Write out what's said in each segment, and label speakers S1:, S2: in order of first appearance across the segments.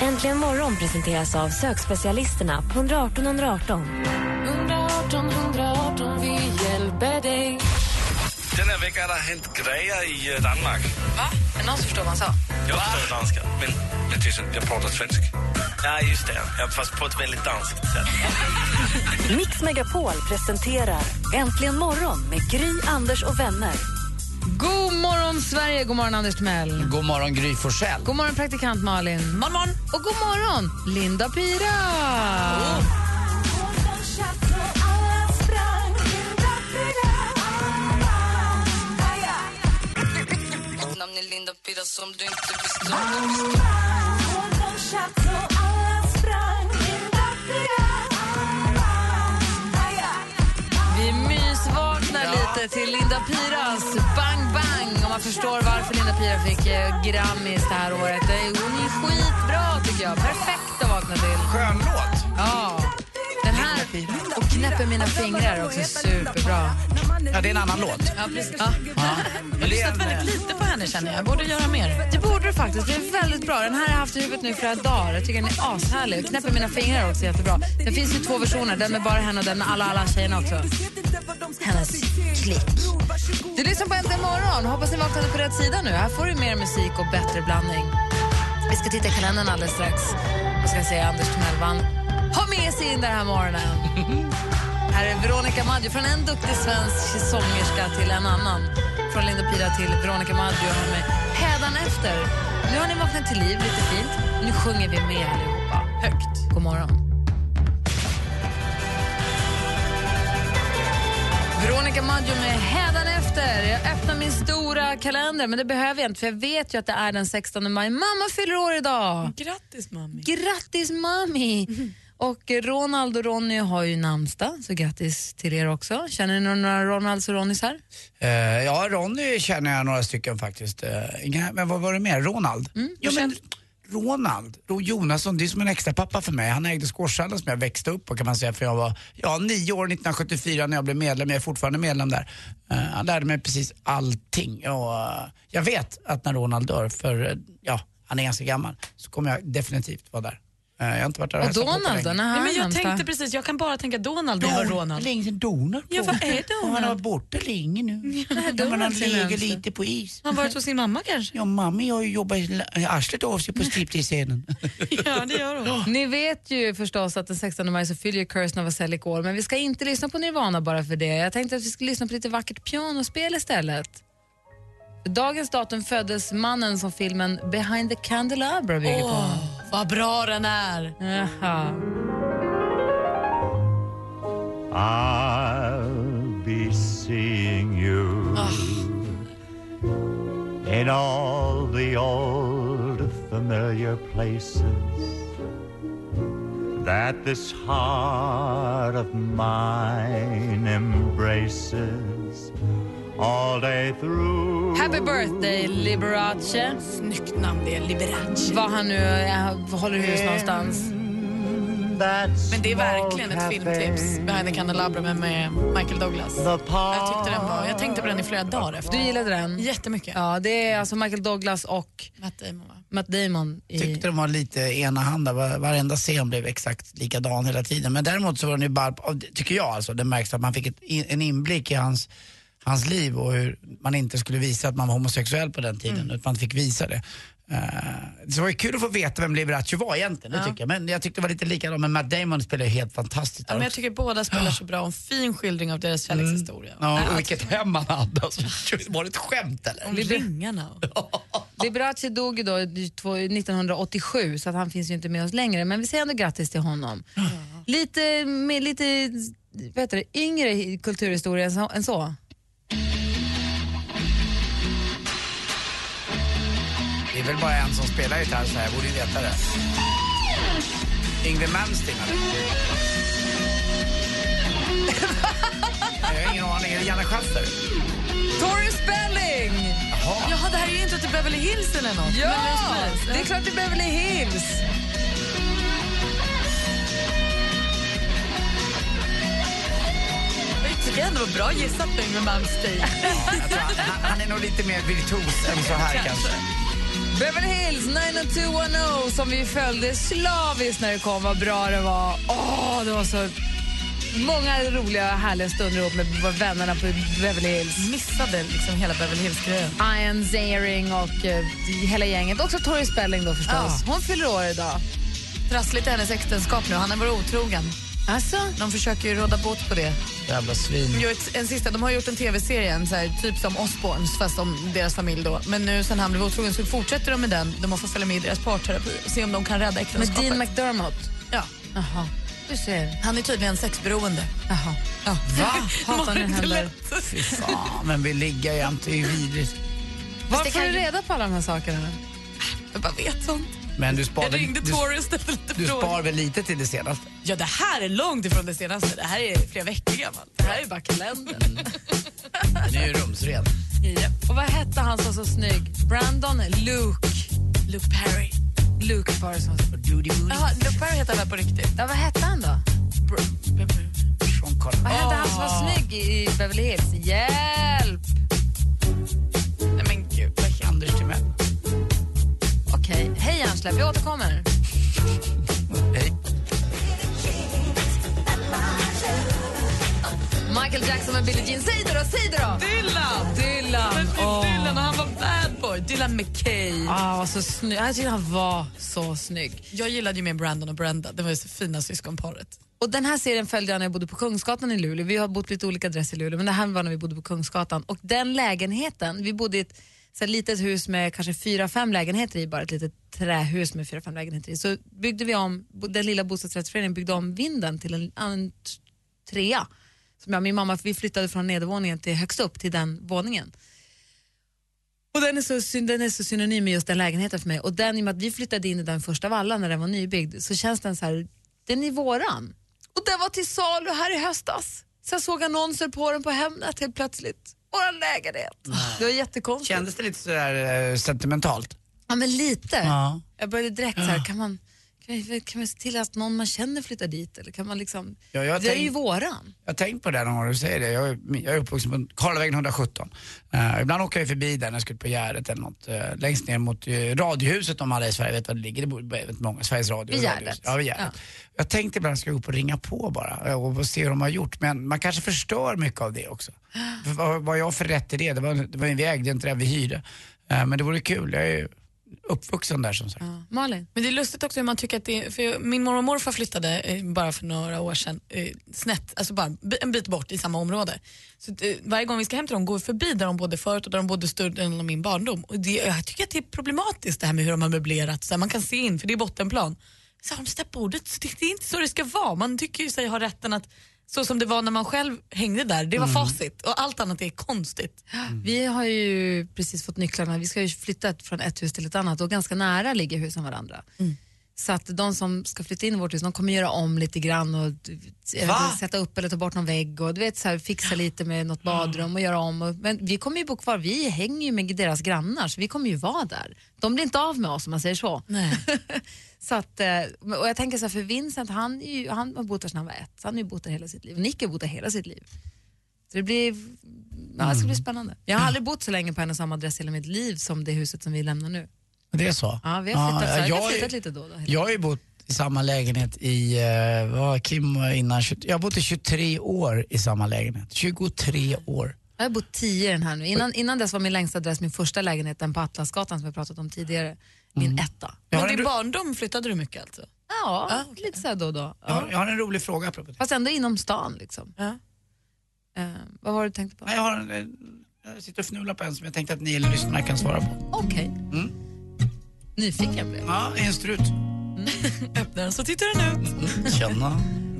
S1: Äntligen morgon presenteras av sökspecialisterna på 118 118.
S2: 118 118, vi hjälper dig.
S3: Den här veckan har det hänt grejer i eh, Danmark.
S2: Va? Är det någon som förstår vad han sa?
S3: Jag förstår danska, men, men det är så, jag pratar svenska. Ja, just det. Ja, fast på ett väldigt danskt sätt.
S1: Mix Megapol presenterar Äntligen morgon med Gry, Anders och vänner.
S4: Morgon, Sverige! God morgon, Anders Timell.
S5: God morgon, Gry Forssell.
S4: God morgon, praktikant Malin. Morgon, morgon. Och god morgon, Linda Pira.
S2: Namn är Linda Pira som du inte visste
S4: Vi mysvaknar lite till Linda Piras Bang Bang. Förstår varför Linda Pira fick eh, Grammis det här året. Det är- Hon är skitbra, tycker jag. Perfekt att vakna till.
S5: Skön låt.
S4: Ja. Den här och Knäpper mina fingrar är också superbra.
S5: Ja, det är en annan låt.
S4: Ja, precis. Ja.
S5: Men det är en, eh,
S4: lite på henne känner jag. Borde göra mer. Det borde du faktiskt. Det är väldigt bra. Den här har jag haft i huvudet nu flera dagar. Jag tycker den är ashärlig. Och knäpper mina fingrar också jättebra. Det finns ju två versioner. Den med bara henne och den med alla, alla tjejerna också. Hennes klick. Du lyssnar på Äntligen morgon. Hoppas ni vaknade på rätt sida nu. Här får du mer musik och bättre blandning. Vi ska titta i kalendern alldeles strax. Vad ska säga? Anders Timell vann. Ha med sig in den här morgonen. Här är Veronica Maggio, från en duktig svensk sångerska till en annan. Från Linda Pira till Veronica Maggio här med Hädanefter. Nu har ni vaknat till liv lite fint. Nu sjunger vi med allihopa. Högt. God morgon. Veronica Maggio med Hädanefter. Jag öppnar min stora kalender, men det behöver jag inte för jag vet ju att det är den 16 maj. Mamma fyller år idag!
S2: Grattis, mami.
S4: Grattis mami! Och Ronald och Ronny har ju namnsdag, så grattis till er också. Känner ni några Ronalds och Ronnys här?
S5: eh, ja, Ronny känner jag några stycken faktiskt. Eh, inga- men vad var det mer? Ronald?
S4: Mm,
S5: ja, men Ronald Ro Jonasson, det är som en extra pappa för mig. Han ägde Squashhallen som jag växte upp på kan man säga. För jag var ja, nio år 1974 när jag blev medlem. Jag är fortfarande medlem där. Uh, han lärde mig precis allting. Och, uh, jag vet att när Ronald dör, för uh, ja, han är ganska gammal, så kommer jag definitivt vara där. Eh, jag har inte varit där och på på
S4: Donald då? När
S6: Nej, men jag tänkte precis, jag kan bara tänka Donald när jag Ronald.
S5: Länge sedan Donald
S6: Ja, vad är
S5: Och han har
S6: Donald?
S5: varit borta länge nu.
S4: Donald
S5: Ja, men han ligger lite på is.
S6: Han har varit hos sin mamma kanske?
S5: Ja, mamma har ju jobbat arslet av sig på striptease-scenen.
S6: Ja, det gör hon.
S4: Ni vet ju förstås att den 16 maj så fyller Kirsten Novoselic år, men vi ska inte lyssna på Nirvana bara för det. Jag tänkte att vi skulle lyssna på lite vackert pianospel istället. Dagens datum föddes mannen som filmen Behind the Candelabra bygger på.
S6: Åh, vad bra den är.
S4: Jaha.
S7: I'll be seeing you in all the old familiar places that this heart of mine embraces all day through.
S4: Happy birthday Liberace.
S6: Snyggt namn det är Liberace.
S4: Var han nu äh, håller hus någonstans.
S6: Men det är verkligen ett filmtips. Behind the Candelabra med, med Michael Douglas. Jag tyckte den var, jag tänkte på den i flera dagar efter.
S4: Du gillade den?
S6: Jättemycket.
S4: Ja, det är alltså Michael Douglas och
S6: Matt Damon va?
S4: Matt Damon. I...
S5: Tyckte de var lite enahanda, var- varenda scen blev exakt likadan hela tiden. Men däremot så var den ju bara, tycker jag alltså, det märks att man fick ett, en inblick i hans, hans liv och hur man inte skulle visa att man var homosexuell på den tiden, utan man fick visa det. Så det var ju kul att få veta vem Liberace var egentligen, det
S6: Ja.
S5: tycker jag. Men jag tyckte det var lite likadant, men Matt Damon spelar ju helt fantastiskt
S6: Ja, men jag tycker båda spelar så bra. En fin skildring av deras kärlekshistoria.
S5: Ja,
S6: Nej,
S5: och vilket hem han hade. Alltså, var det ett skämt eller?
S6: Om ringarna.
S4: Liberace dog ju då i två- 1987 så att han finns ju inte med oss längre men vi säger ändå grattis till honom. Lite, med lite vad heter det, yngre kulturhistoria än så-
S5: Det är väl bara en som spelar gitarr så här, jag borde ju veta det. Yngwie Malmsteen eller? Marianne Schaffer.
S4: Tori Spelling!
S6: Jaha, det här är ju inte till Beverly Hills eller något.
S4: Ja, det är klart det är Beverly Hills.
S6: Jag tycker ändå det var bra gissat nu med Malmsteen.
S5: Jag han- han är nog lite mer virtuos än så här kanske.
S4: Beverly Hills 90210 som vi följde slaviskt när det kom. Vad bra det var. Åh, det var så många roliga härliga stunder ihop med vännerna på Beverly Hills.
S6: Missade liksom hela Beverly Hills-grejen.
S4: Ian Ziering och eh, hela gänget. Också Tori Spelling då förstås. Hon fyller år idag.
S6: Trassligt i hennes äktenskap nu. Han har varit otrogen.
S4: Alltså?
S6: De försöker ju råda bot på det.
S5: Jävla svin.
S6: De, gör ett, en sista, de har gjort en tv-serie, en så här, typ som Osbournes fast om deras familj då. Men nu sen han blev otrogen så fortsätter de med den. De har fått följa med i deras parterapi och se om de kan rädda
S4: Med
S6: äktenskapet.
S4: Dean McDermott.
S6: Ja.
S4: Jaha. Du ser.
S6: Han är tydligen sexberoende.
S4: Jaha.
S6: Ja.
S5: Va?
S4: Hatar det händer.
S5: Fy fan, men vi ligger jämt. Det är ju vidrigt.
S4: Var får du reda på alla de här sakerna?
S6: Jag bara vet sånt.
S5: Men du spar,
S6: Jag ringde
S5: du,
S6: Tori och ställde lite
S5: du
S6: frågor.
S5: spar väl lite till det senaste?
S6: Ja, det här är långt ifrån det senaste. Det här är flera veckor gammalt. Det här är bara kalendern.
S5: Den är ju rumsren.
S6: Japp.
S4: Och vad hette han som var så snygg? Brandon? Luke?
S6: Luke Perry.
S4: Luke var det som
S6: Jaha, Luke Perry heter han väl på riktigt?
S4: Ja, vad hette han då?
S5: Sean Connery.
S4: Vad hette han som var snygg i Beverly Hills? Hjälp! Hej Ansläpp, jag återkommer.
S5: Hej.
S4: Michael Jackson med Billie Jean. Säg det då, säg det då!
S6: Dylan!
S4: Dylan!
S6: Men
S4: Åh.
S6: Dylan och han var bad boy. Dylan McKay.
S4: Ah, så snygg. Jag tyckte han var så snygg.
S6: Jag gillade ju med Brandon och Brenda. Det var ju så fina syskonparet.
S4: Och den här serien följde jag när jag bodde på Kungsgatan i Luleå. Vi har bott lite olika adresser i Luleå, men det här var när vi bodde på Kungsgatan. Och den lägenheten, vi bodde i ett så ett litet hus med kanske fyra, fem lägenheter i, bara ett litet trähus med fyra, fem lägenheter i. Så byggde vi om, den lilla bostadsrättsföreningen byggde om vinden till en, en trea. Som jag och min mamma, vi flyttade från nedervåningen till högst upp till den våningen. Och den är, så, den är så synonym med just den lägenheten för mig. Och den, i och med att vi flyttade in i den första vallan när den var nybyggd så känns den så här, den är våran. Och den var till salu här i höstas. Så jag såg annonser på den på Hemnet helt plötsligt. Våran lägenhet. Det var jättekonstigt.
S5: Kändes det lite sådär eh, sentimentalt?
S4: Ja men lite.
S5: Ja.
S4: Jag började direkt så här, kan man, kan, kan man se till att någon man känner flyttar dit? Eller kan man liksom,
S5: Ja,
S4: det är
S5: tänk-
S4: ju våran.
S5: Jag har tänkt på det gång du säger det. Jag är, jag är uppvuxen på Karlavägen 117. Uh, ibland åker jag förbi där när jag ut på Gärdet eller något. Uh, längst ner mot uh, Radiohuset om alla i Sverige vet var det ligger. Det bor väldigt många. Sveriges Radio.
S4: Vid. Gärdet.
S5: Ja, vid Gärdet. Jag tänkte ibland ska jag gå upp och ringa på bara eh, och se hur de har gjort. Men man kanske förstör mycket av det också. För vad, vad jag för rätt i det? Det var, det var, vi ägde inte det, vi hyrde. Eh, men det vore kul. Jag är uppvuxen där som sagt.
S4: Malin?
S6: Men det är lustigt också hur man tycker att det är, för jag, min mormor och morfar flyttade eh, bara för några år sedan eh, snett, alltså bara en bit bort i samma område. Så eh, varje gång vi ska hem till dem går vi förbi där de bodde förut och där de bodde större delen av min barndom. Och det, jag tycker att det är problematiskt det här med hur de har möblerat, så här, man kan se in för det är bottenplan. Så har de ställt bordet, så det, det är inte så det ska vara. Man tycker ju sig ha rätten att så som det var när man själv hängde där, det var facit. Och allt annat är konstigt.
S4: Vi har ju precis fått nycklarna, vi ska ju flytta från ett hus till ett annat och ganska nära ligger husen varandra. Så att de som ska flytta in i vårt hus, de kommer göra om lite grann och jag vet, sätta upp eller ta bort någon vägg och du vet, så här, fixa lite med något badrum och göra om. Och, men vi kommer ju bo kvar, vi hänger ju med deras grannar så vi kommer ju vara där. De blir inte av med oss om man säger så. Så att, eh, och jag tänker så här, för Vincent han, ju, han har bott där sedan han var ett, så han har ju bott där hela sitt liv. Nick har bott där hela sitt liv. Så det blir, ja, det ska bli spännande. Jag har aldrig bott så länge på en och samma adress hela mitt liv som det huset som vi lämnar nu.
S5: Det är så?
S4: Ja, vi har flyttat, vi har
S5: jag är-
S4: flyttat lite då då.
S5: Jag har ju bott i samma lägenhet i, eh, vad var Kim var innan, 20 jag har bott i 23 år i samma lägenhet. 23 år.
S4: Jag har bott tio i den här nu. Innan, innan dess var min längsta adress min första lägenhet, den på Atlasgatan som jag pratat om tidigare. Min etta.
S5: Jag har
S6: Men
S5: en
S6: din barndom flyttade du mycket alltså?
S4: Ja, lite så då och då.
S5: Jag har, jag har en rolig fråga apropå.
S4: Fast ändå inom stan liksom.
S6: Ja.
S4: Eh, vad var det du tänkte på?
S5: Nej, Jag, har en, en- jag sitter och fnular på en som jag tänkte att ni lyssnare kan svara på.
S4: Okej.
S5: Mm.
S4: Nyfiken blev jag.
S5: Ja, en strut.
S6: Öppnar den så tittar den ut.
S5: Känna.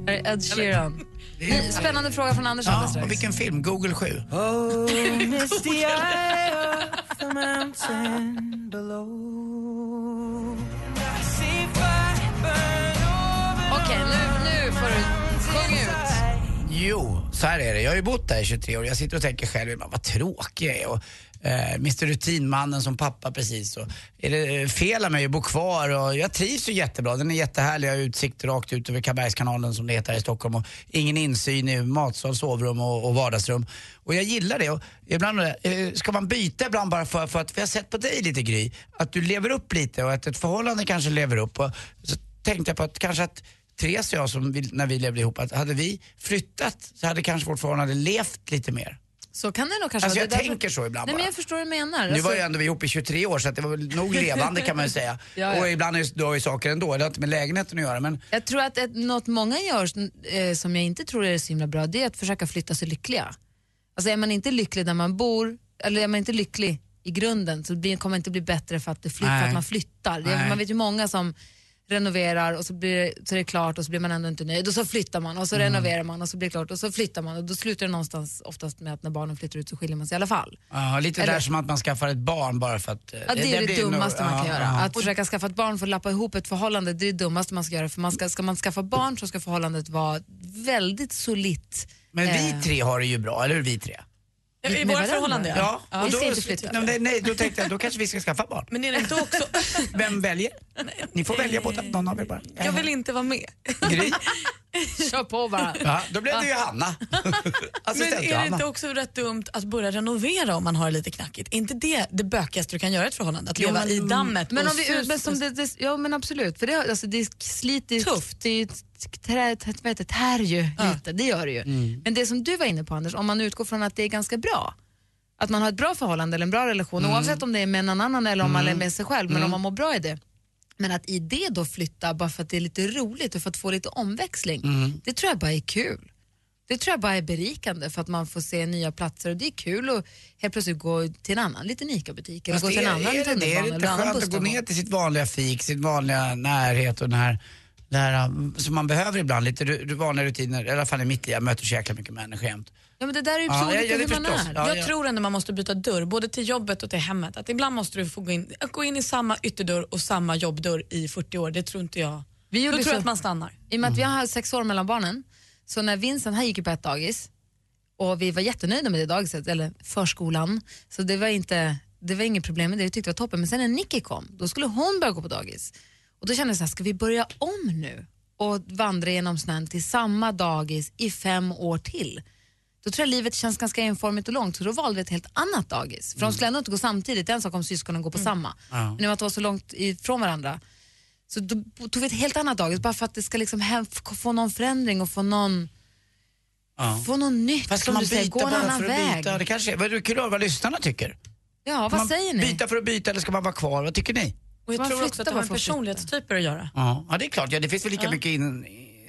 S4: Här är Ed Sheeran. Ny, spännande fråga från Anders
S5: Ja, och vilken film? Google 7.
S4: Okej, nu, nu får du sjung ut.
S5: Jo, så här är det. Jag har ju bott där i 23 år. Jag sitter och tänker själv vad tråkig jag är. Och, eh, Mr Rutinmannen som pappa precis. Och, är det eh, fel av mig att bo kvar? Och jag trivs ju jättebra. Den är jättehärlig. Jag har utsikt rakt ut över Karlbergskanalen som det heter här i Stockholm. Och ingen insyn i matsal, sovrum och, och vardagsrum. Och jag gillar det. Och ibland eh, ska man byta ibland bara för, för att vi har sett på dig lite Gry, att du lever upp lite och att ett förhållande kanske lever upp. Och så tänkte jag på att kanske att Therese och jag, som vi, när vi levde ihop, att hade vi flyttat så hade kanske vårt förhållande levt lite mer.
S4: Så kan det nog kanske
S5: Alltså
S4: vara.
S5: jag
S4: Det därför-
S5: tänker så ibland
S4: Nej, men
S5: bara.
S4: jag förstår vad du menar.
S5: Nu
S4: Alltså-
S5: var ju ändå vi ihop i 23 år så det var nog levande kan man ju säga.
S4: Ja, ja.
S5: Och ibland är det dör ju saker ändå, det har inte med lägenheten att göra men
S4: Jag tror att ett, något många gör eh, som jag inte tror är så himla bra, det är att försöka flytta sig lyckliga. Alltså är man inte lycklig där man bor, eller är man inte lycklig i grunden så blir, kommer det inte bli bättre för att, det flytt, för att man flyttar. Det,
S5: Nej.
S4: man vet ju många som renoverar och så, blir, det- så är det klart och så blir man ändå inte nöjd och så flyttar man och så
S5: Mm.
S4: renoverar man och så blir det klart och så flyttar man och då slutar det någonstans oftast med att när barnen flyttar ut så skiljer man sig i alla fall.
S5: ja, lite
S4: Eller-
S5: där som att man skaffar ett barn bara för att... eh,
S4: Ja, det är det,
S5: nog-
S4: dummaste man kan
S5: ja,
S4: göra.
S5: ja.
S4: Att försöka skaffa ett barn för att lappa ihop ett förhållande, det är det dummaste man ska göra. För man ska, ska man skaffa barn så ska förhållandet vara väldigt solitt.
S5: Men vi
S4: Eh,
S5: tre har det ju bra, eller hur vi tre?
S6: I, våra
S4: varandra?
S6: förhållanden
S5: Ja,
S4: Ja,
S5: och
S4: vi
S5: då,
S4: ska inte flytta.
S5: Nej, nej, då tänkte jag, då kanske vi ska skaffa barn.
S6: Men är det inte också...
S5: Vem väljer? Ni får välja båda, någon av er bara.
S6: Jag vill inte vara med.
S5: Gry?
S4: Kör på bara.
S5: Ja, då blev det ju Hanna.
S6: Men är det inte också rätt dumt att börja renovera om man har det lite knackigt? Är inte det det bökigaste du kan göra i ett förhållande? Att
S5: Jo,
S6: leva
S5: men-
S6: i dammet
S4: Men om vi, men som det, det, ja men absolut, för det, alltså, det sliter
S6: Tufft.
S4: Det, heter, det, tär ju lite, det gör det ju.
S5: Mm.
S4: Men det som du var inne på Anders, om man utgår från att det är ganska bra, att man har ett bra förhållande eller en bra relation,
S5: Mm.
S4: oavsett om det är med någon annan eller om man är med sig själv, men om man mår bra i det. Men att i det då flytta bara för att det är lite roligt och för att få lite omväxling,
S5: Mm.
S4: det tror jag bara är kul. Det tror jag bara är berikande för att man får se nya platser och det är kul att helt plötsligt gå till en annan liten ICA-butik eller gå till en
S5: är-
S4: annan
S5: är det, det är
S4: tunnelbana
S5: lite
S4: eller annan
S5: skönt att gå ner till sitt vanliga fik, sitt vanliga närhet och den här, det här um, som man behöver ibland, lite vanliga rutiner, i alla fall i mitt liv, jag möter så jäkla mycket människor jämt.
S4: Ja men det där är ju
S5: Ja,
S4: så
S5: ja,
S4: olika
S5: ja, det
S4: hur man
S5: förstås.
S4: är.
S5: Ja,
S6: jag
S5: ja.
S6: tror ändå man måste byta dörr, både till jobbet och till hemmet. Att ibland måste du få gå in, gå in i samma ytterdörr och samma jobbdörr i 40 år. Det tror inte jag.
S4: Vi
S6: Då
S4: gjorde
S6: tror
S4: så-
S6: jag att man stannar.
S4: I och med att vi har sex år mellan barnen, så när Vincent, han gick ju på ett dagis och vi var jättenöjda med det dagiset, eller förskolan, så det var, inte, det var inget problem med det, vi tyckte det var toppen. Men sen när Nicky kom, då skulle hon börja gå på dagis. Och då kände jag så här, ska vi börja om nu och vandra genom snön till samma dagis i fem år till? Då tror jag livet känns ganska enformigt och långt, så då valde vi ett helt annat dagis. För de skulle ändå inte gå samtidigt, det är en sak om syskonen går på samma.
S5: Ja.
S4: Men i och med att det var så långt ifrån varandra så då tog vi ett helt annat dagis bara för att det ska liksom få någon förändring och få någon,
S5: Ja.
S4: få någon nytt.
S5: Fast
S4: som
S5: man
S4: du säger, gå en annan väg.
S5: byta? Det kanske är, vad är det kul att höra vad lyssnarna tycker.
S4: Ja, vad
S5: man
S4: säger ni?
S5: Byta för att byta eller ska man vara kvar? Vad tycker ni?
S6: Och jag
S4: Man
S6: tror också att det har med personlighetstyper att göra.
S5: Ja, ja det är klart. Ja, det finns väl lika mycket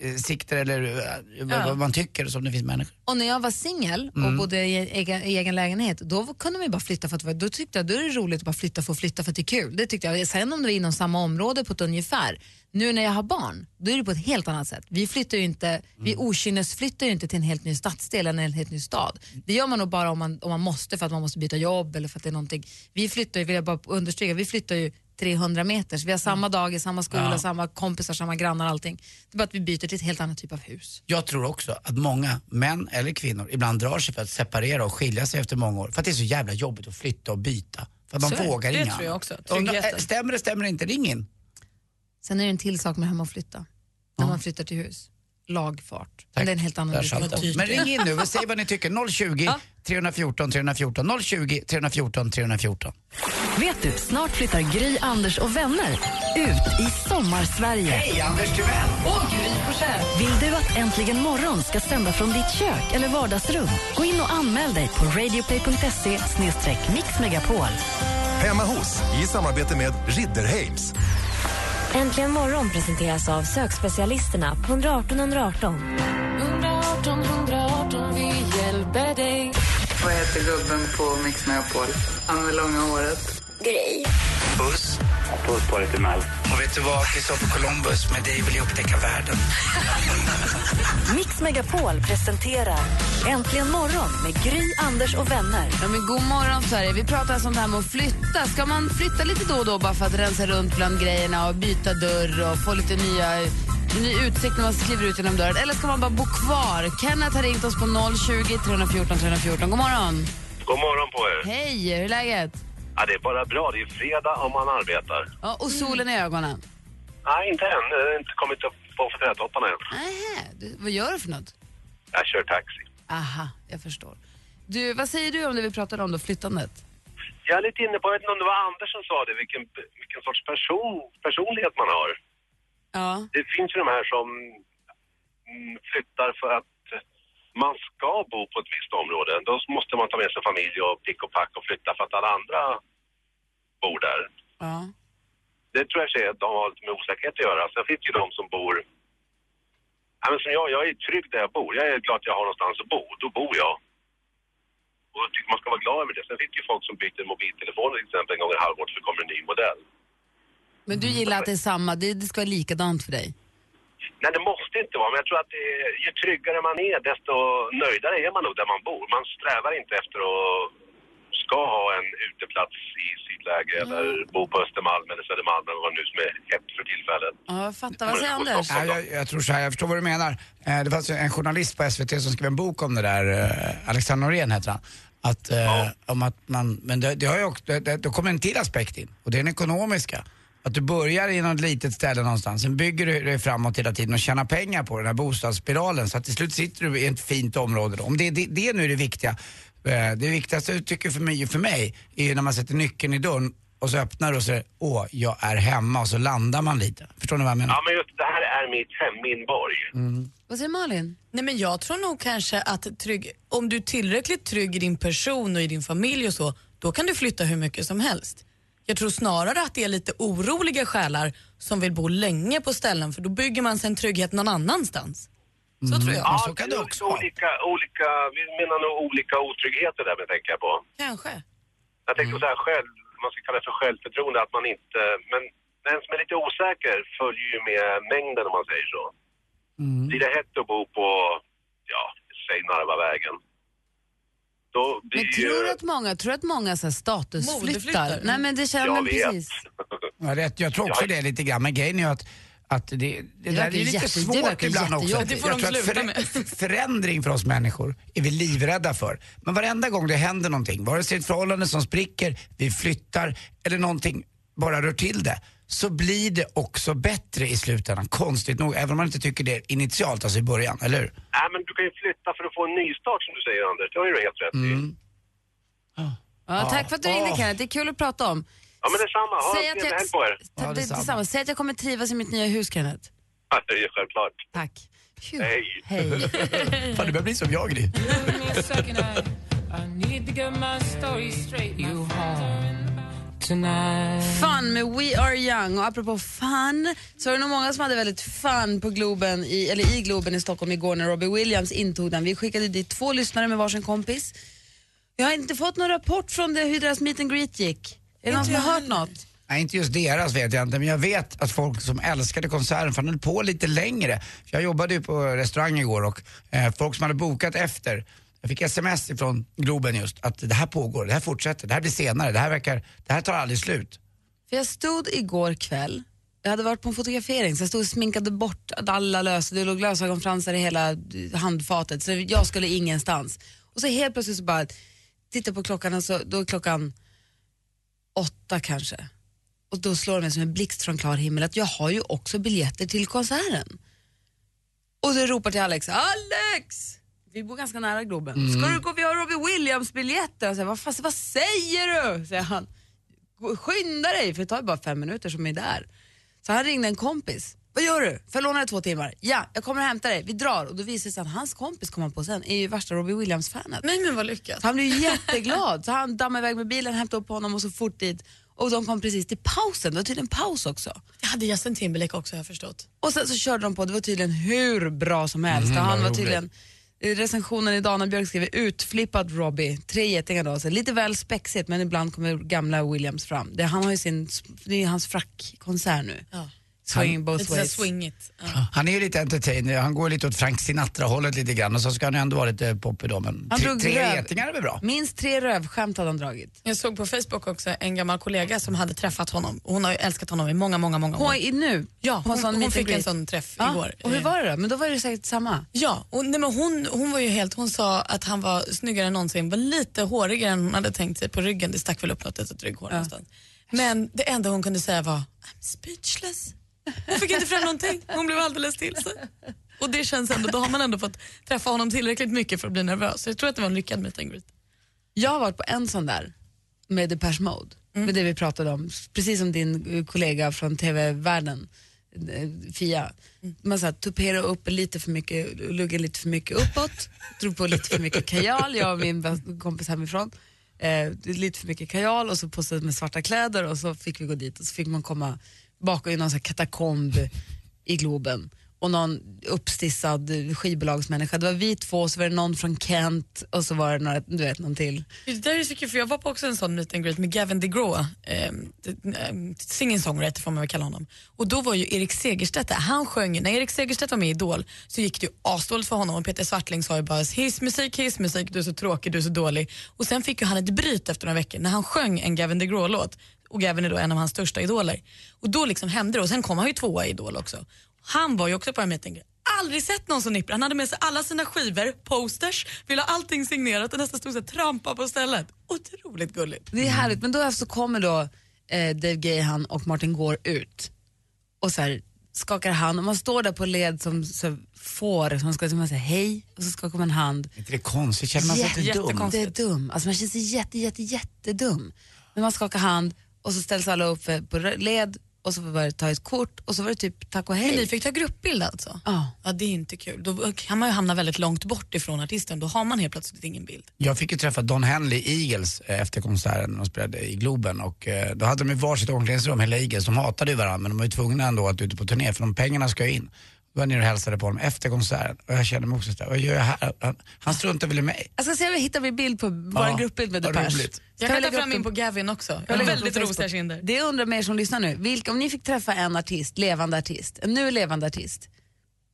S5: insikter eller uh, vad, vad man tycker som det finns människor.
S4: Och när jag var singel och bodde i egen, i egen lägenhet, då kunde man ju bara flytta för att då tyckte jag då är det roligt att bara flytta för att flytta för att det är kul. Det tyckte jag. Sen om det var inom samma område på ett ungefär. Nu när jag har barn, då är det på ett helt annat sätt. Vi flyttar ju inte, vi okynnesflyttar ju inte till en helt ny stadsdel eller en helt ny stad. Det gör man nog bara om man, om man måste för att man måste byta jobb eller för att det är någonting. Vi flyttar ju, vill jag bara understryka, vi flyttar ju 300 meter. Så vi har samma dagis, samma skola,
S5: Ja.
S4: samma kompisar, samma grannar, allting. Det är bara att vi byter till ett helt annat typ av hus.
S5: Jag tror också att många män eller kvinnor ibland drar sig för att separera och skilja sig efter många år. För att det är så jävla jobbigt att flytta och byta. För att man
S6: Så det.
S5: vågar
S6: Det
S5: inga
S6: tror jag också. Tryggheten.
S5: äh, stämmer det, stämmer det inte, ring in.
S4: Sen är det en till sak med hemma och flytta. När man flyttar till hus. Lagfart. Men det är en helt annan diskussion.
S5: Men ring in nu och säg vad ni tycker. 020 314 314. 020 314 314.
S1: Vet du, snart flyttar Gry, Anders och vänner ut i sommarsverige.
S5: Hej Anders Timell!
S1: Vill du att Äntligen morgon ska sända från ditt kök eller vardagsrum? Gå in och anmäl dig på radioplay.se mixmegapol.
S8: Hemma hos, i samarbete med Ridderheims.
S9: Äntligen morgon presenteras av sökspecialisterna på 118 118.
S10: 118 118, vi hjälper dig.
S11: Vad heter gubben på Mix Megapol? Han med långa håret.
S9: Grej.
S5: Puss.
S3: Puss på dig till Mel.
S5: Och vet du vad? Kristoffer Columbus, med dig vill jag upptäcka världen.
S1: Mix Megapol presenterar Äntligen morgon med Gry, Anders och vänner.
S4: Ja, men god morgon Sverige. Vi pratar alltså om det här med att flytta. Ska man flytta lite då och då bara för att rensa runt bland grejerna och byta dörr och få lite nya ny utsikt när man kliver ut genom dörren. Eller ska man bara bo kvar? Kenneth har ringt oss på 020 314 314. God morgon.
S12: God morgon på er.
S4: Hej, hur är läget?
S12: Ja, det är bara bra. Det är fredag om man arbetar.
S4: Ja, och solen i ögonen.
S12: Nej, inte än. Jag har inte kommit upp på trädtopparna än.
S4: Nähä, du, vad gör du för något?
S12: Jag kör taxi.
S4: Aha, jag förstår. Du, vad säger du om det vi pratade om då, flyttandet?
S12: Jag är lite inne på, jag vet inte om det var Anders som sa det, vilken, vilken sorts person, personlighet man har.
S4: Ja.
S12: Det finns ju de här som mm, flyttar för att man ska bo på ett visst område. Då måste man ta med sig familj och pick och pack och flytta för att alla andra bor där.
S4: Ja.
S12: Det tror jag är, de har lite med osäkerhet att göra. Sen finns det ju de som bor... Ja, men som jag, jag är trygg där jag bor. Jag är glad att jag har någonstans att bo. Då bor jag. Och jag tycker man ska vara glad över det. Sen finns det ju folk som byter mobiltelefon till exempel en gång i halvåret för det kommer en ny modell.
S4: Men du gillar att det är samma, det, det ska vara likadant för dig?
S12: Nej, det måste inte vara. Men jag tror att det ju tryggare man är, desto nöjdare är man nog där man bor. Man strävar inte efter att ska ha en uteplats i sydläge eller bo på Östermalm eller Södermalm eller vad nu som är hett för tillfället.
S4: Ja, jag fattar. Vad säger Anders?
S5: Ja, jag, jag tror så här, jag förstår vad du menar. Eh, det fanns en journalist på SVT som skrev en bok om det där, eh, Alexander Norén heter han. Att, eh, om att man, men det, det har ju också, det, det, då kommer en till aspekt in och det är den ekonomiska. Att du börjar i något litet ställe någonstans, sen bygger du dig framåt hela tiden och tjänar pengar på den här bostadsspiralen så att till slut sitter du i ett fint område. Då. Om det, det, det nu är det viktiga. Eh, Det viktigaste uttrycket för mig, för mig är ju när man sätter nyckeln i dörren och så öppnar du och säger åh, jag är hemma och så landar man lite. Förstår ni vad jag menar?
S12: Ja, men just det här är mitt hem, min borg.
S4: Vad säger Malin?
S6: Nej, men jag tror nog kanske att trygg, om du är tillräckligt trygg i din person och i din familj och så, då kan du flytta hur mycket som helst. Jag tror snarare att det är lite oroliga själar som vill bo länge på ställen för då bygger man sig en trygghet någon annanstans. Så tror jag.
S12: Ja, det är också olika, olika, vi menar nog olika otryggheter där, men tänker jag på.
S6: Kanske.
S12: Jag tänker på så här själv, man ska kalla det för självförtroende, att man inte, men den som är lite osäker följer ju med mängden om man säger så. Blir det hett att bo på, ja, säg Narvavägen. Då blir
S4: Men tror du att många, tror att många så här statusflyttar? Nej men det känner
S12: Jag
S4: precis.
S5: Ja, rätt. Jag tror också det lite grann, men grejen är ju att att det, det, där är lite
S4: jätte- det
S5: svårt ibland också.
S6: Det får de
S5: Jag tror att
S6: sluta
S5: förä- förändring för oss människor är vi livrädda för. Men varenda gång det händer någonting, vare sig ett förhållande som spricker, vi flyttar eller någonting bara rör till det, så blir det också bättre i slutändan. Konstigt nog, även om man inte tycker det initialt, alltså i början, eller hur?
S12: Nej, men du kan ju flytta för att få en nystart som du säger Anders. Det har ju du helt rätt i.
S5: Mm.
S4: Ja, tack för att du ringde Kenneth, det är kul att prata om.
S12: Ja, men detsamma. Ha
S4: Säg
S12: en trevlig
S4: jag-
S12: helg på er.
S4: Ta- det, detsamma. Säg att jag kommer trivas i mitt nya hus Kenneth.
S12: Ja, det är ju självklart.
S4: Tack.
S12: Hej.
S4: Hej.
S5: Fan, du börjar bli som jag, Gry.
S4: Fun med We Are Young. Och apropå fun så var det nog många som hade väldigt fun på Globen i, eller i Globen i Stockholm igår när Robbie Williams intog den. Vi skickade dit två lyssnare med varsin kompis. Jag har inte fått någon rapport från det, hur deras meet and greet gick. Är det någon som har hört något?
S5: Nej, inte just deras vet jag inte, men jag vet att folk som älskade konserten, för han höll på lite längre. Jag jobbade ju på restaurang igår och eh, folk som hade bokat efter, jag fick sms ifrån Globen just att det här pågår, det här fortsätter, det här blir senare, det här verkar, det här tar aldrig slut.
S4: För jag stod igår kväll, jag hade varit på en fotografering så jag stod och sminkade bort alla lös, det låg lösögonfransar i hela handfatet så jag skulle ingenstans. Och så helt plötsligt så bara, titta på klockan och så, då är klockan åtta kanske. Och då slår det mig som en blixt från klar himmel att jag har ju också biljetter till konserten. Och så ropar till Alex, Alex! Vi bor ganska nära Globen.
S13: Mm.
S4: Ska du gå, vi har Robbie Williams-biljetter. Här, vad, fast, vad säger du? Säger han. Skynda dig, för det tar bara fem minuter som är där. Så han ringde en kompis. Vad gör du? Får jag låna dig två timmar? Ja, jag kommer och hämtar dig. Vi drar. Och då visar det sig att hans kompis kommer på sen är ju värsta Robbie Williams-fanet.
S6: Nej men vad lyckat.
S4: Så han blev jätteglad. Så han dammade iväg med bilen, hämtade upp honom och så fort dit. Och de kom precis till pausen. Det var tydligen paus också.
S6: Det hade Justin Timberlake också har jag förstått.
S4: Och sen så körde de på, det var tydligen hur bra som helst. Och han var tydligen, recensionen i Dana Björk skriver utflippad Robbie, tre getingar då, så lite väl spexigt men ibland kommer gamla Williams fram. Det, han har ju sin, det är hans frackkonsert nu. Swing both
S6: Lite
S4: ways.
S6: swingigt.
S5: Han är ju lite entertainer, han går lite åt Frank Sinatra-hållet lite grann och så ska han ju ändå vara lite poppig då. Men
S4: Han
S5: tre,
S4: drog
S5: tre
S4: röv.
S5: getingar är väl bra?
S4: Minst tre rövskämt hade han dragit.
S6: Jag såg på Facebook också en gammal kollega som hade träffat honom. Hon har ju älskat honom i många, många, många
S4: Hon
S6: år.
S4: är nu?
S6: Ja, hon,
S4: sån
S6: hon,
S4: and
S6: fick en sån träff
S4: Ja,
S6: igår.
S4: Och hur var det då? Men då var det säkert samma.
S6: Ja, och, nej, men hon, hon var ju helt, hon sa att han var snyggare än någonsin, var lite hårigare än hon hade tänkt sig på ryggen. Det stack väl upp något litet rygghår någonstans. Men det enda hon kunde säga var I'm speechless. Hon fick inte fram någonting, hon blev alldeles till sig. Och det känns ändå, då har man ändå fått träffa honom tillräckligt mycket för att bli nervös. Så jag tror att det var en lyckad meet and greet.
S4: Jag har varit på en sån där med Depeche Mode, med det vi pratade om, precis som din eh, kollega från TV-världen, eh, Fia. Man sa tupera upp lite för mycket, lugga lite för mycket uppåt, drog på lite för mycket kajal, jag och min kompis hemifrån. Eh, lite för mycket kajal och så på sig med svarta kläder och så fick vi gå dit och så fick man komma bakom i någon sån här katakomb i Globen och någon uppstissad skivbolagsmänniska. Det var vi två, så var det någon från Kent och så var det några, du vet, någon till.
S6: Det där är så kul för jag var på också en sån meet and greet med Gavin DeGraw, eh, ehm, singing songwriter får man väl kalla honom. Och då var ju Erik Segerstedt där, han sjöng, när Erik Segerstedt var med i Idol så gick det ju asdåligt för honom och Peter Swartling sa ju bara 'his musik, musik, du är så tråkig, du är så dålig. Och sen fick ju han ett bryt efter några veckor när han sjöng en Gavin DeGraw-låt och Gavin är då en av hans största idoler. Och då liksom hände det och sen kom han ju tvåa i Idol också. Han var ju också på en meet and greet. Aldrig sett någon så nipprig. Han hade med sig alla sina skivor, posters, ville ha allting signerat och nästan stod så här, trampa på stället. Otroligt gulligt.
S4: Det är härligt, men då så kommer då eh, Dave Gahan och Martin går ut och så här, skakar hand och man står där på led som så får, som ska man säga hej och så skakar man hand.
S5: Är inte det konstigt? Känner man sig inte dum?
S4: Jättedum, alltså man känner sig jätte, jätte, jättedum. Men man skakar hand och så ställs alla upp för- på led och så var det ta ett kort och så var det typ tack och hej.
S6: Men ni fick ta gruppbild alltså?
S4: Ja.
S6: Ja, det är inte kul. Då kan man ju hamna väldigt långt bort ifrån artisten. Då har man helt plötsligt ingen bild.
S5: Jag fick ju träffa Don Henley Eagles eh, efter konserten när de spelade i Globen och eh, då hade de ju varsitt omklädningsrum, hela Eagles. De hatade ju varandra men de var ju tvungna ändå att ute på turné för de pengarna ska ju in. Var jag nere och hälsade på honom efter konserten och jag kände mig också sådär, vad gör jag här? Han, han struntar väl i mig.
S4: Jag ska se om vi hittar vi bild på vår
S5: Ja,
S4: gruppbild med Depeche.
S5: roligt.
S6: Jag
S4: Kan
S6: ta fram
S4: upp
S6: in
S4: den?
S6: på Gavin också. Jag
S4: Jag
S6: har väldigt rosiga kinder.
S4: Det undrar mer som lyssnar nu. Vilka, om ni fick träffa en artist, levande artist, en nu levande artist.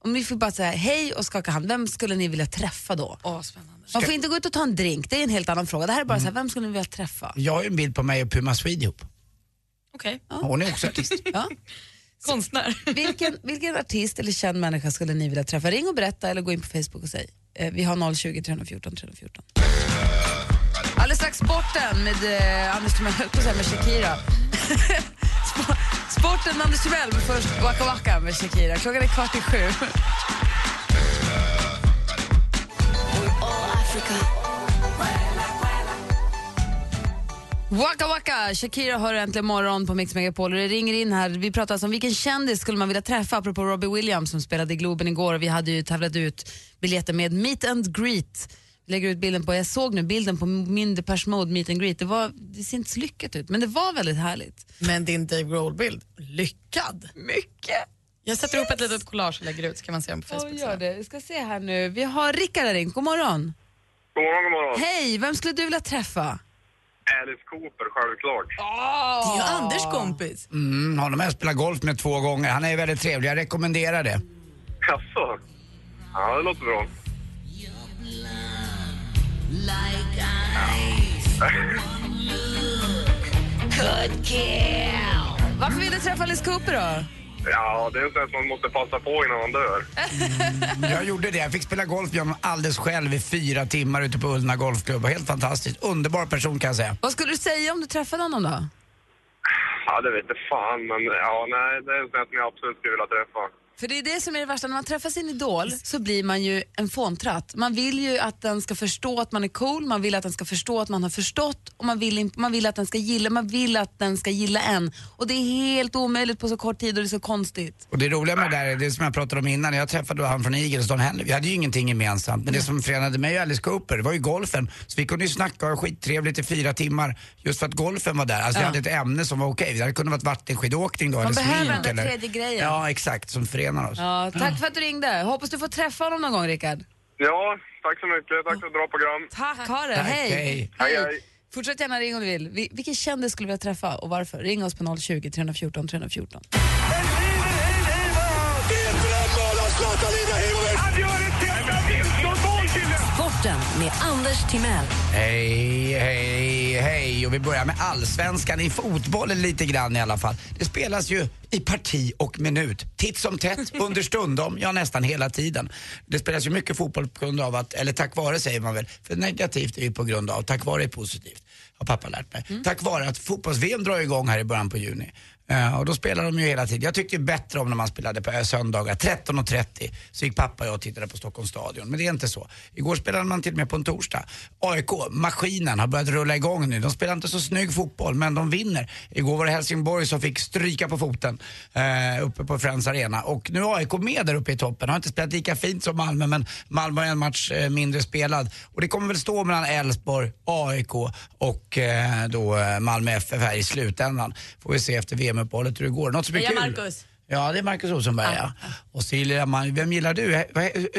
S4: Om ni fick bara säga hej och skaka hand, vem skulle ni vilja träffa då?
S6: Åh, spännande.
S4: Man får inte gå ut och ta en drink, det är en helt annan fråga. Det här är bara så här, vem skulle ni vilja träffa?
S5: Jag har ju en bild på mig och Puma Swede ihop.
S6: Okej.
S5: Hon är också artist.
S4: Ja.
S6: Konstnär.
S4: Vilken, vilken artist eller känd människa skulle ni vilja träffa? Ring och berätta eller gå in på Facebook och säg. Eh, vi har 020 314 314. Alldeles strax sporten med eh, Anders Timell, höll på att säga med Shakira. Sp- sporten med Anders Timell, men först Waka Waka med Shakira. Klockan är kvart i sju. Waka Waka! Shakira hör äntligen morgon på Mix Megapol och det ringer in här. Vi pratar alltså om vilken kändis skulle man vilja träffa apropå Robbie Williams som spelade i Globen igår och vi hade ju tävlat ut biljetter med Meet and Greet. Lägger ut bilden på, jag såg nu bilden på min Depeche Mode Meet and Greet. Det, var, det ser inte så lyckat ut men det var väldigt härligt.
S6: Men din Dave Grohl-bild, lyckad.
S4: Mycket.
S6: Jag sätter ihop ett litet collage och lägger ut så kan man se dem på Facebook.
S4: Ja, gör det. Vi ska se här nu. Vi har Rickard här ringt. God morgon.
S12: God morgon, god morgon.
S4: Hej, vem skulle du vilja träffa?
S12: Alice Cooper, självklart.
S6: Det är ju Anders kompis.
S5: Mm, honom har jag spelat golf med två gånger. Han är väldigt trevlig, jag rekommenderar det.
S12: Jaså? Ja, det låter bra.
S4: Varför vill du träffa Alice Cooper då?
S12: Ja, det är så att man måste passa på innan man dör.
S5: Jag gjorde det. Jag fick spela golf med honom alldeles själv i fyra timmar ute på Ullna golfklubb. Helt fantastiskt. Underbar person kan jag säga.
S4: Vad skulle du säga om du träffade honom då?
S12: Ja, det vet jag fan, men ja, nej, det är en sån som jag absolut skulle vilja träffa.
S4: För det är det som är det värsta, när man träffar sin idol så blir man ju en fåntratt. Man vill ju att den ska förstå att man är cool, man vill att den ska förstå att man har förstått och man vill, man vill att den ska gilla, man vill att den ska gilla en. Och det är helt omöjligt på så kort tid och det är så konstigt.
S5: Och det roliga med det där, är det som jag pratade om innan, jag träffade han från Eagles, Don Henley. Vi hade ju ingenting gemensamt. Men det som förenade mig och Alice Cooper, var ju golfen. Så vi kunde ju snacka och ha skittrevligt i fyra timmar just för att golfen var där. Alltså vi
S4: Ja.
S5: hade ett ämne som var okej. Det hade kunnat varit vattenskidåkning då,
S4: Man
S5: eller
S4: behöver
S5: smink
S4: den där
S5: eller...
S4: tredje grejen.
S5: Ja, exakt, som förenar förenar oss.
S4: Ja, tack för att du ringde. Hoppas du får träffa honom någon gång, Rickard.
S12: Ja, tack så mycket. Tack för ett bra program.
S4: Tack, ha det.
S5: Tack,
S4: hej.
S5: hej.
S12: Hej, hej.
S4: Fortsätt gärna ringa om du vill. Vi, vilken kändis skulle du vilja träffa och varför? Ring oss på 020 314 314.
S3: Han gör ett
S1: Sporten med Anders Timell.
S5: Hej, hej, hej. Och vi börjar med allsvenskan i fotbollen lite grann i alla fall. Det spelas ju i parti och minut. Titt som tätt, understundom, ja nästan hela tiden. Det spelas ju mycket fotboll på grund av att, eller tack vare säger man väl, för negativt är ju på grund av, tack vare är positivt. Har pappa lärt mig. Tack vare att fotbolls-VM drar igång här i början på juni. Uh, och då spelar de ju hela tiden. Jag tyckte bättre om när man spelade på eh, söndagar. 13.30 så gick pappa och jag och tittade på Stockholms stadion. Men det är inte så. Igår spelade man till och med på en torsdag. AIK, maskinen, har börjat rulla igång nu. De spelar inte så snygg fotboll men de vinner. Igår var det Helsingborg som fick stryka på foten uh, uppe på Friends Arena. Och nu är AIK med där uppe i toppen. Har inte spelat lika fint som Malmö men Malmö har en match uh, mindre spelad. Och det kommer väl stå mellan Elfsborg, AIK och då Malmö FF här i slutändan. Får vi se efter VM. VM-uppehållet hur det går. Något som är
S6: Heja
S5: kul.
S6: Marcus.
S5: Ja, det är Marcus Rosenberg ja. Och så gillar man, vem gillar du?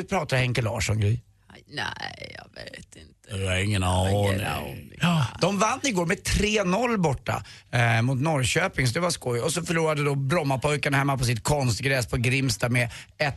S5: Pratar Henke Larsson, Gry?
S4: Nej, jag vet inte.
S5: Du har ingen aning. Ja, de vann igår med 3-0 borta eh, mot Norrköping, så det var skoj. Och så förlorade då Brommapojkarna hemma på sitt konstgräs på Grimsta med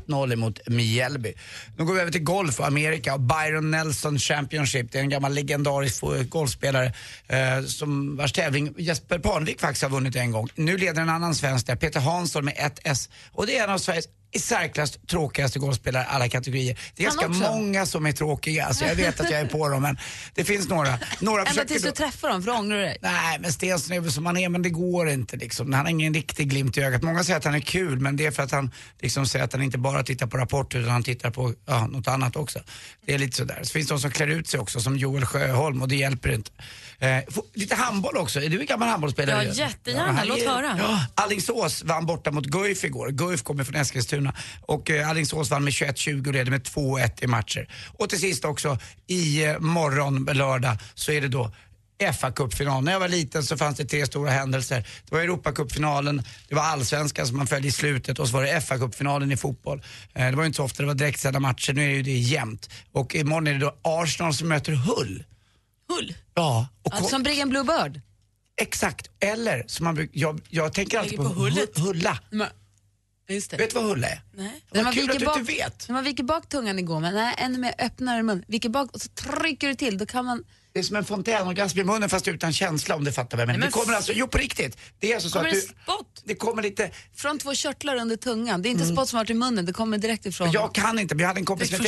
S5: 1-0 emot Mjällby. Nu går vi över till golf och Amerika och Byron Nelson Championship. Det är en gammal legendarisk golfspelare eh, som vars tävling Jesper Parnevik faktiskt har vunnit en gång. Nu leder en annan svensk där, Peter Hansson med 1 S. Och det är en av Sveriges i särklass tråkigaste golfspelare alla kategorier. Det är
S4: Han
S5: ganska
S4: också?
S5: många som är tråkiga. Alltså jag vet att jag är på dem men det finns några. Några
S4: Ända tills du
S5: då-
S4: träffar dem, för ångrar du dig.
S5: Nej, men Stensson är väl som han är, men det går inte liksom. Han har ingen riktig glimt i ögat. Många säger att han är kul, men det är för att han liksom säger att han inte bara tittar på rapporter utan han tittar på ja, något annat också. Det är lite sådär. Så finns det de som klär ut sig också, som Joel Sjöholm och det hjälper inte. Eh, lite handboll också. Är du en gammal handbollsspelare?
S6: Ja, jättegärna.
S5: här
S6: Låt
S5: är-
S6: höra.
S5: Ja, Alingsås vann borta mot Guif igår. Guif kommer från Eskilstuna. Och eh, Alingsås vann med 21-20 och leder med 2-1 i matcher. Och till sist också, i eh, morgon, lördag, så är det då fa cupfinal När jag var liten så fanns det tre stora händelser. Det var Europacupfinalen, det var allsvenskan som man följde i slutet och så var det fa cupfinalen i fotboll. Eh, det var ju inte så ofta det var direktsända matcher, nu är ju det jämnt. Och imorgon är det då Arsenal som möter Hull.
S6: Hull?
S5: Ja. Och
S4: Ja, som Briggen Bluebird.
S5: Exakt, eller som man bruk, jag, jag tänker alltid på,
S6: på
S5: Hulla.
S4: Just det.
S5: Vet du vad Hulla är?
S4: Nej.
S5: Vad
S4: man
S5: kul att du
S4: bak,
S5: inte vet.
S4: När man viker bak tungan igår, men nej, ännu mer öppnare mun. Viker bak och så trycker du till, då kan man...
S5: Det är som en fontänorgasm i munnen fast utan känsla om du fattar vad jag menar.
S4: Nej,
S5: Det
S4: men
S5: kommer alltså, jo på riktigt. Det är alltså så att
S4: det
S5: du,
S4: spott?
S5: det kommer lite,
S4: Från två körtlar under tungan. Det är inte spott som har varit i munnen, det kommer direkt ifrån.
S5: jag kan inte men jag hade en kompis som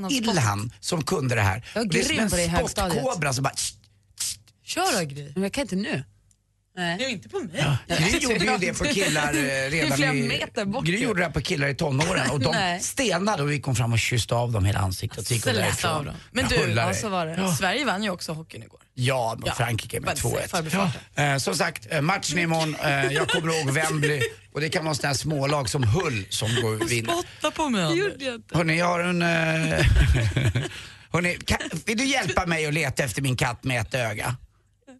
S5: hette. Ilhan som kunde det här.
S4: Jag
S5: Och det är som
S4: grym på det i
S5: en spottkobra som bara
S4: Kör då Gry. Men jag kan inte nu. Nej.
S6: Nej, inte på mig.
S5: Gry gjorde ju det på killar eh,
S4: Det
S5: redan i... Gry gjorde det här på killar i tonåren och de
S4: Nej.
S5: stenade och vi kom fram och kysste av dem hela ansiktet. Så gick hon
S6: Släta
S5: därifrån.
S6: av dem. Men
S5: Jag
S6: du, ja,
S5: dig.
S6: så var det.
S5: Ja.
S6: Sverige vann ju också hockeyn igår.
S5: Ja, mot
S6: Ja,
S5: Frankrike med
S6: bara
S5: 2-1.
S6: förbifarten.
S5: Eh, som sagt, eh, matchen imorgon. Eh, jag kommer ihåg Wembley och det kan vara sådana här smålag som Hull som går vinner.
S6: Spotta på mig Anders.
S5: Hörni, jag har en... Eh, hörni, kan, vill du hjälpa mig att leta efter min katt med ett öga?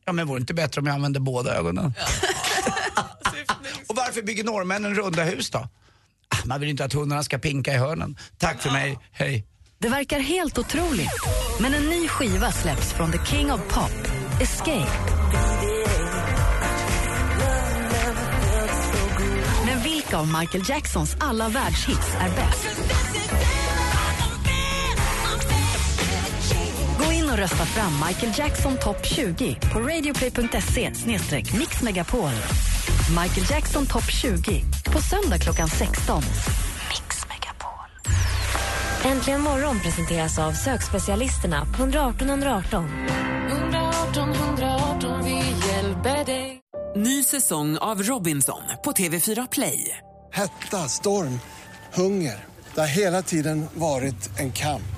S5: Ja, men vore det inte bättre om jag använde båda ögonen? och varför bygger norrmännen runda hus då? Ah, Man vill inte att hundarna ska pinka i hörnen. Tack för mig, hej.
S1: Det verkar helt otroligt, men en ny skiva släpps från the king of pop, Escape. Men vilka av Michael Jacksons alla världshits är bäst? Och rösta fram Michael Jackson topp 20 på radioplay.se mixmegapol. Michael Jackson topp 20 på söndag klockan 16.
S9: Äntligen morgon presenteras av sökspecialisterna på 118 118.
S10: 118 118, vi hjälper dig. Ny säsong av Robinson på TV4 Play.
S14: Hetta, storm, hunger. Det har hela tiden varit en kamp.